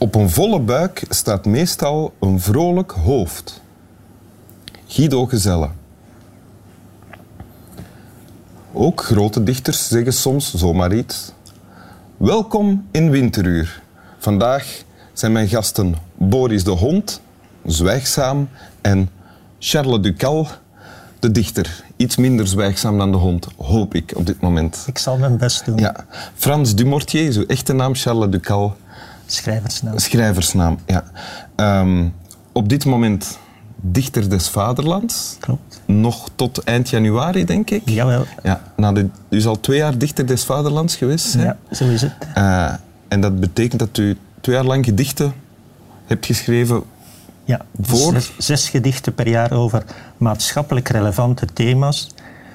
Op een volle buik staat meestal een vrolijk hoofd. Guido Gezelle. Ook grote dichters zeggen soms zomaar iets. Welkom in Winteruur. Vandaag zijn mijn gasten Boris de Hond, zwijgzaam, en Charles Ducal, de dichter. Iets minder zwijgzaam dan de hond, hoop ik op dit moment. Ik zal mijn best doen. Ja. Frans Dumortier, zo echte naam, Charles Ducal. Schrijversnaam. Schrijversnaam, ja. Ehm, op dit moment dichter des vaderlands. Klopt. Nog tot eind januari, denk ik. Jawel. Ja, na de, u is al twee jaar dichter des vaderlands geweest. Hè? Ja, zo is het. Eh, en dat betekent dat u twee jaar lang gedichten hebt geschreven Ja, Voor? Zes, zes gedichten per jaar over maatschappelijk relevante thema's.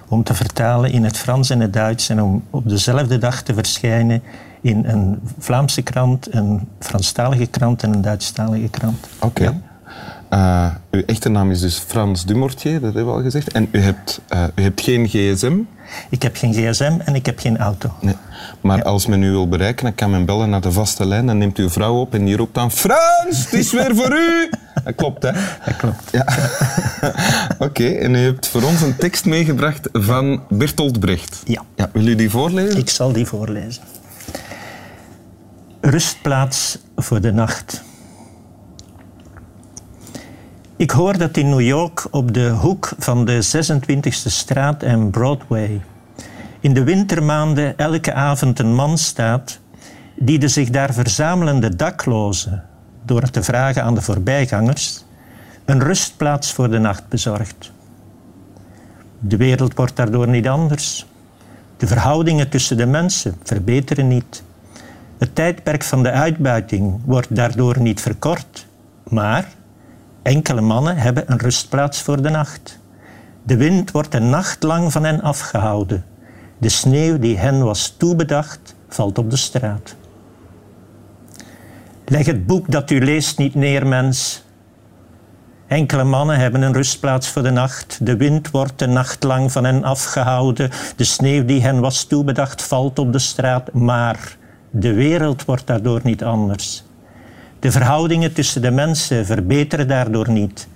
Om te vertalen in het Frans en het Duits en om op dezelfde dag te verschijnen in een Vlaamse krant, een Franstalige krant en een Duitsstalige krant. Oké. Ja. Eh, uw echte naam is dus Frans Dumortier, dat hebben we al gezegd. En u hebt, eh, u hebt geen gsm. Ik heb geen gsm en ik heb geen auto. Nee. Maar als men u wil bereiken, dan kan men bellen naar de vaste lijn. Dan neemt uw vrouw op en die roept dan... Frans, het is weer voor u! Dat klopt, hè? Dat klopt. Ja. Oké, en u hebt voor ons een tekst meegebracht van Bertolt Brecht. Ja. ja wil u die voorlezen? Ik zal die voorlezen. Rustplaats voor de nacht. Ik hoor dat in New York op de hoek van de 26e straat en Broadway in de wintermaanden elke avond een man staat die de zich daar verzamelende daklozen, door te vragen aan de voorbijgangers, een rustplaats voor de nacht bezorgt. De wereld wordt daardoor niet anders. De verhoudingen tussen de mensen verbeteren niet. Het tijdperk van de uitbuiting wordt daardoor niet verkort, maar enkele mannen hebben een rustplaats voor de nacht. De wind wordt een nacht lang van hen afgehouden. De sneeuw die hen was toebedacht, valt op de straat. Leg het boek dat u leest niet neer, mens. Enkele mannen hebben een rustplaats voor de nacht. De wind wordt de nacht lang van hen afgehouden. De sneeuw die hen was toebedacht valt op de straat. Maar de wereld wordt daardoor niet anders. De verhoudingen tussen de mensen verbeteren daardoor niet.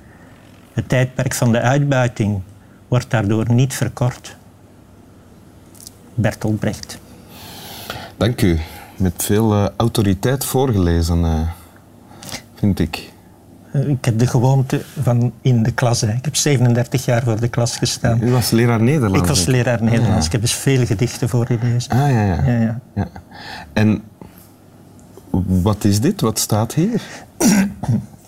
Het tijdperk van de uitbuiting wordt daardoor niet verkort. Bertolt Brecht. Dank u. Met veel eh, autoriteit voorgelezen, eh, vind ik. Eh, Ik heb de gewoonte van in de klas. Hè. Ik heb 37 jaar voor de klas gestaan. U was leraar Nederlands. Ik was leraar Nederlands. Ik heb dus veel gedichten voorgelezen. Ah, ja, ja. Ja, ja. ja. En wat is dit? Wat staat hier?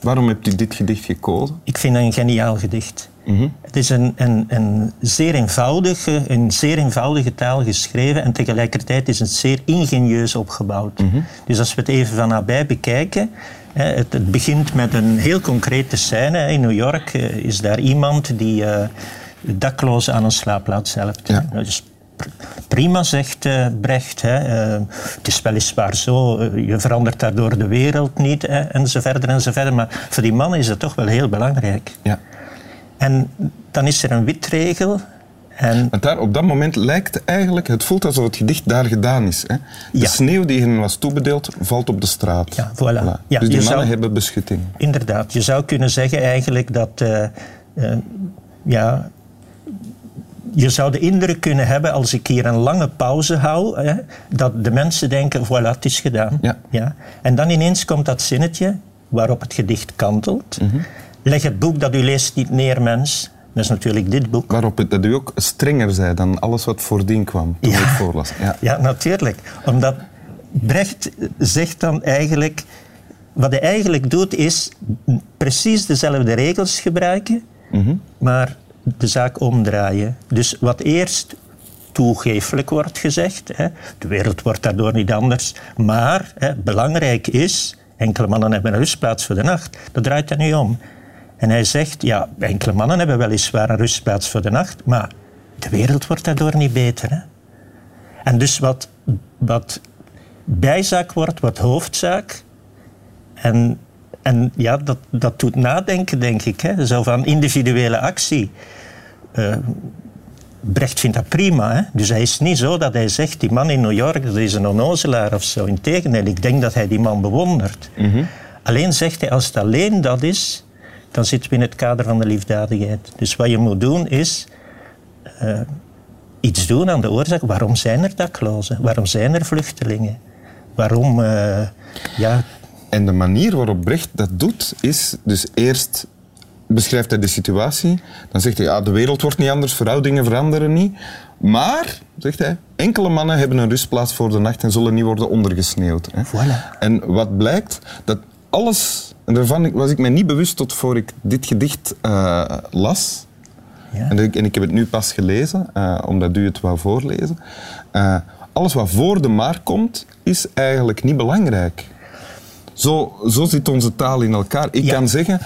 Waarom hebt u dit gedicht gekozen? Ik vind het een geniaal gedicht. Mhm. Het is een, een, een, zeer eenvoudige, een zeer eenvoudige taal geschreven en tegelijkertijd is het zeer ingenieus opgebouwd. Mhm. Dus als we het even van nabij bekijken, hè, het, het begint met een heel concrete scène. In New York eh, is daar iemand die eh daklozen aan een slaapplaats helpt. Ja. Nou, dus pr- prima, zegt eh, Brecht. Hè. Eh, het is weliswaar zo, eh, je verandert daardoor de wereld niet, hè, en zo verder en zo verder. Maar voor die man is dat toch wel heel belangrijk. Ja. En dan is er een witregel. En Want daar, op dat moment lijkt eigenlijk, het voelt alsof het gedicht daar gedaan is. Hè? De Ja. sneeuw die hen was toebedeeld, valt op de straat. Ja, voilà. Ja, dus die mannen zou- hebben beschutting. inderdaad, je zou kunnen zeggen eigenlijk dat... eh, eh, ja, je zou de indruk kunnen hebben als ik hier een lange pauze hou, hè, dat de mensen denken, voilà, het is gedaan. Ja. En dan ineens komt dat zinnetje waarop het gedicht kantelt. Mhm. Leg het boek dat u leest niet neer, mens. Dat is natuurlijk dit boek. Waarop het, dat u ook strenger zei dan alles wat voordien kwam toen Ja. ik voorlas. Ja. Ja, natuurlijk. Omdat Brecht zegt dan eigenlijk... Wat hij eigenlijk doet, is precies dezelfde regels gebruiken, Mhm. maar de zaak omdraaien. Dus wat eerst toegeeflijk wordt gezegd, hè, de wereld wordt daardoor niet anders, maar hè, belangrijk is, enkele mannen hebben een rustplaats voor de nacht, dat draait hij nu om. En hij zegt, ja, enkele mannen hebben weliswaar een rustplaats voor de nacht, maar de wereld wordt daardoor niet beter. Hè? En dus wat, wat bijzaak wordt, wordt hoofdzaak. En, en ja, dat, dat doet nadenken, denk ik. Hè? Zo van individuele actie. Eh, Brecht vindt dat prima. Hè? Dus hij is niet zo dat hij zegt, die man in New York, dat is een onnozelaar of zo. Integendeel, ik denk dat hij die man bewondert. Alleen zegt hij, als het alleen dat is, dan zitten we in het kader van de liefdadigheid. Dus wat je moet doen is eh, iets doen aan de oorzaak. Waarom zijn er daklozen? Waarom zijn er vluchtelingen? Waarom, uh, ja... En de manier waarop Brecht dat doet, is dus eerst beschrijft hij de situatie. Dan zegt hij, ja, de wereld wordt niet anders, verhoudingen veranderen niet. Maar, zegt hij, enkele mannen hebben een rustplaats voor de nacht en zullen niet worden ondergesneeuwd. Hè. Voilà. En wat blijkt, dat alles, en daarvan was ik mij niet bewust tot voor ik dit gedicht uh, las. Ja. En, ik, en, ik, heb het nu pas gelezen, uh, omdat u het wou voorlezen. Uh, alles wat voor de maar komt, is eigenlijk niet belangrijk. Zo, zo zit onze taal in elkaar. Ik ja. kan zeggen,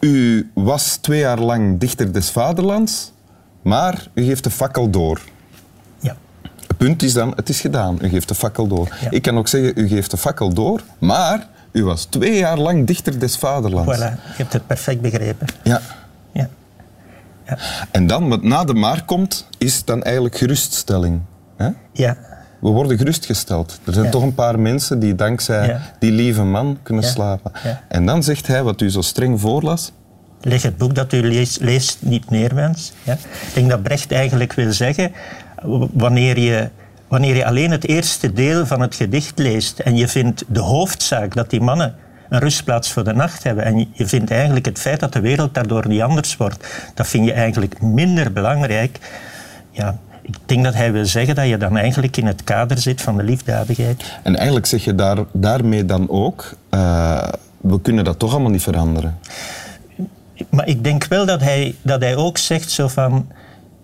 u was twee jaar lang dichter des vaderlands, maar u geeft de fakkel door. Het punt is dan, het is gedaan. U geeft de fakkel door. Ja. Ik kan ook zeggen, u geeft de fakkel door, maar u was twee jaar lang dichter des vaderlands. Voilà, je hebt het perfect begrepen. Ja. ja. ja. En dan, wat na de maar komt, is dan eigenlijk geruststelling. Ja. We worden gerustgesteld. Er zijn Ja. toch een paar mensen die dankzij die lieve man kunnen slapen. En dan zegt hij, wat u zo streng voorlas, Leg het boek dat u leest, niet neer, mens. Ja? Ik denk dat Brecht eigenlijk wil zeggen, wanneer je, wanneer je alleen het eerste deel van het gedicht leest en je vindt de hoofdzaak dat die mannen een rustplaats voor de nacht hebben en je vindt eigenlijk het feit dat de wereld daardoor niet anders wordt, dat vind je eigenlijk minder belangrijk. Ja, ik denk dat hij wil zeggen dat je dan eigenlijk in het kader zit van de liefdadigheid. En eigenlijk zeg je daar, daarmee dan ook, eh, we kunnen dat toch allemaal niet veranderen. Maar ik denk wel dat hij, dat hij ook zegt zo van...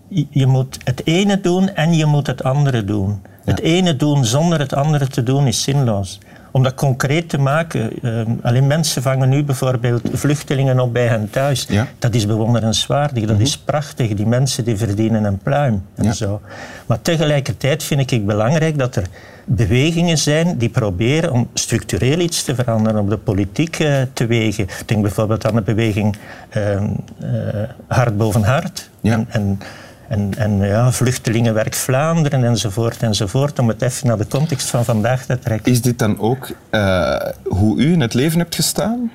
je- Je moet het ene doen en je moet het andere doen. Het ene doen zonder het andere te doen is zinloos. Om dat concreet te maken... eh, alleen mensen vangen nu bijvoorbeeld vluchtelingen op bij hen thuis. Ja. Dat is bewonderenswaardig, dat is prachtig. Die mensen die verdienen een pluim en Ja. zo. Maar tegelijkertijd vind ik belangrijk dat er bewegingen zijn die proberen om structureel iets te veranderen, om de politiek eh, te wegen. Ik denk bijvoorbeeld aan de beweging eh, Hart boven Hart. Ja. En, en, en, en ja, Vluchtelingenwerk Vlaanderen enzovoort enzovoort, om het even naar de context van vandaag te trekken. Is dit dan ook eh, hoe u in het leven hebt gestaan?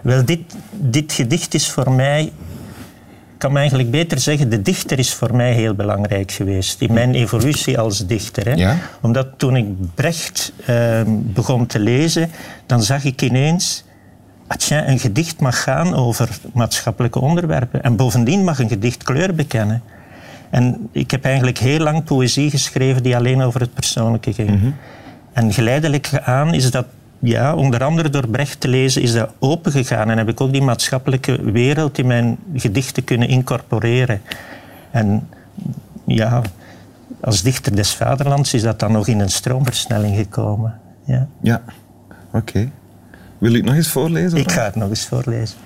Wel, dit, dit gedicht is voor mij, ik kan me eigenlijk beter zeggen, de dichter is voor mij heel belangrijk geweest in mijn evolutie als dichter. Hè. Ja. Omdat toen ik Brecht eh, begon te lezen, dan zag ik ineens, tja, een gedicht mag gaan over maatschappelijke onderwerpen. En bovendien mag een gedicht kleur bekennen. En ik heb eigenlijk heel lang poëzie geschreven die alleen over het persoonlijke ging. En geleidelijk aan is dat, ja, onder andere door Brecht te lezen, is dat opengegaan. En heb ik ook die maatschappelijke wereld in mijn gedichten kunnen incorporeren. En ja, als dichter des vaderlands is dat dan nog in een stroomversnelling gekomen. Ja. Ja. Oké. Wil u het nog eens voorlezen? Ik ga het nog eens voorlezen.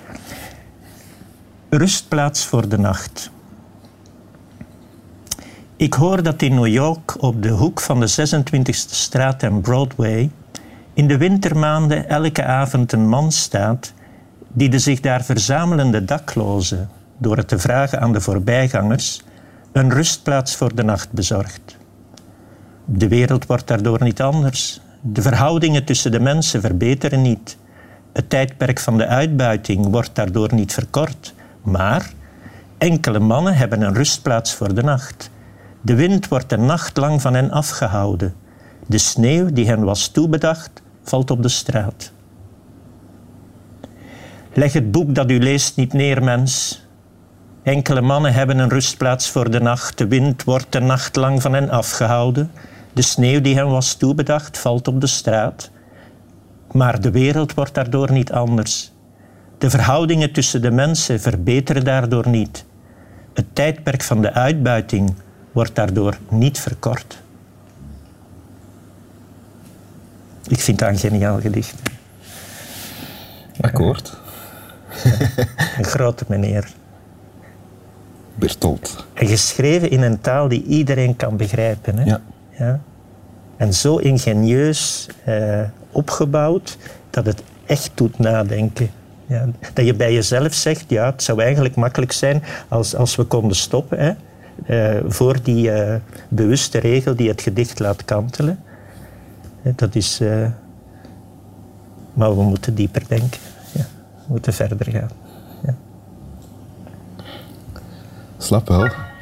Rustplaats voor de nacht. Ik hoor dat in New York op de hoek van de 26e straat en Broadway in de wintermaanden elke avond een man staat die de zich daar verzamelende daklozen, door het te vragen aan de voorbijgangers, een rustplaats voor de nacht bezorgt. De wereld wordt daardoor niet anders. De verhoudingen tussen de mensen verbeteren niet. Het tijdperk van de uitbuiting wordt daardoor niet verkort. Maar enkele mannen hebben een rustplaats voor de nacht. De wind wordt de nacht lang van hen afgehouden. De sneeuw die hen was toebedacht, valt op de straat. Leg het boek dat u leest niet neer, mens. Enkele mannen hebben een rustplaats voor de nacht. De wind wordt de nacht lang van hen afgehouden. De sneeuw die hen was toebedacht, valt op de straat. Maar de wereld wordt daardoor niet anders. De verhoudingen tussen de mensen verbeteren daardoor niet. Het tijdperk van de uitbuiting wordt daardoor niet verkort. Ik vind dat een geniaal gedicht. Akkoord. Een grote meneer. Bertolt. En geschreven in een taal die iedereen kan begrijpen. Hè? Ja. Ja. En zo ingenieus eh, opgebouwd dat het echt doet nadenken. Ja, dat je bij jezelf zegt, ja, het zou eigenlijk makkelijk zijn als, als we konden stoppen hè, uh, voor die uh, bewuste regel die het gedicht laat kantelen. Dat is... Maar we moeten dieper denken. Ja, we moeten verder gaan. Ja. Slap wel.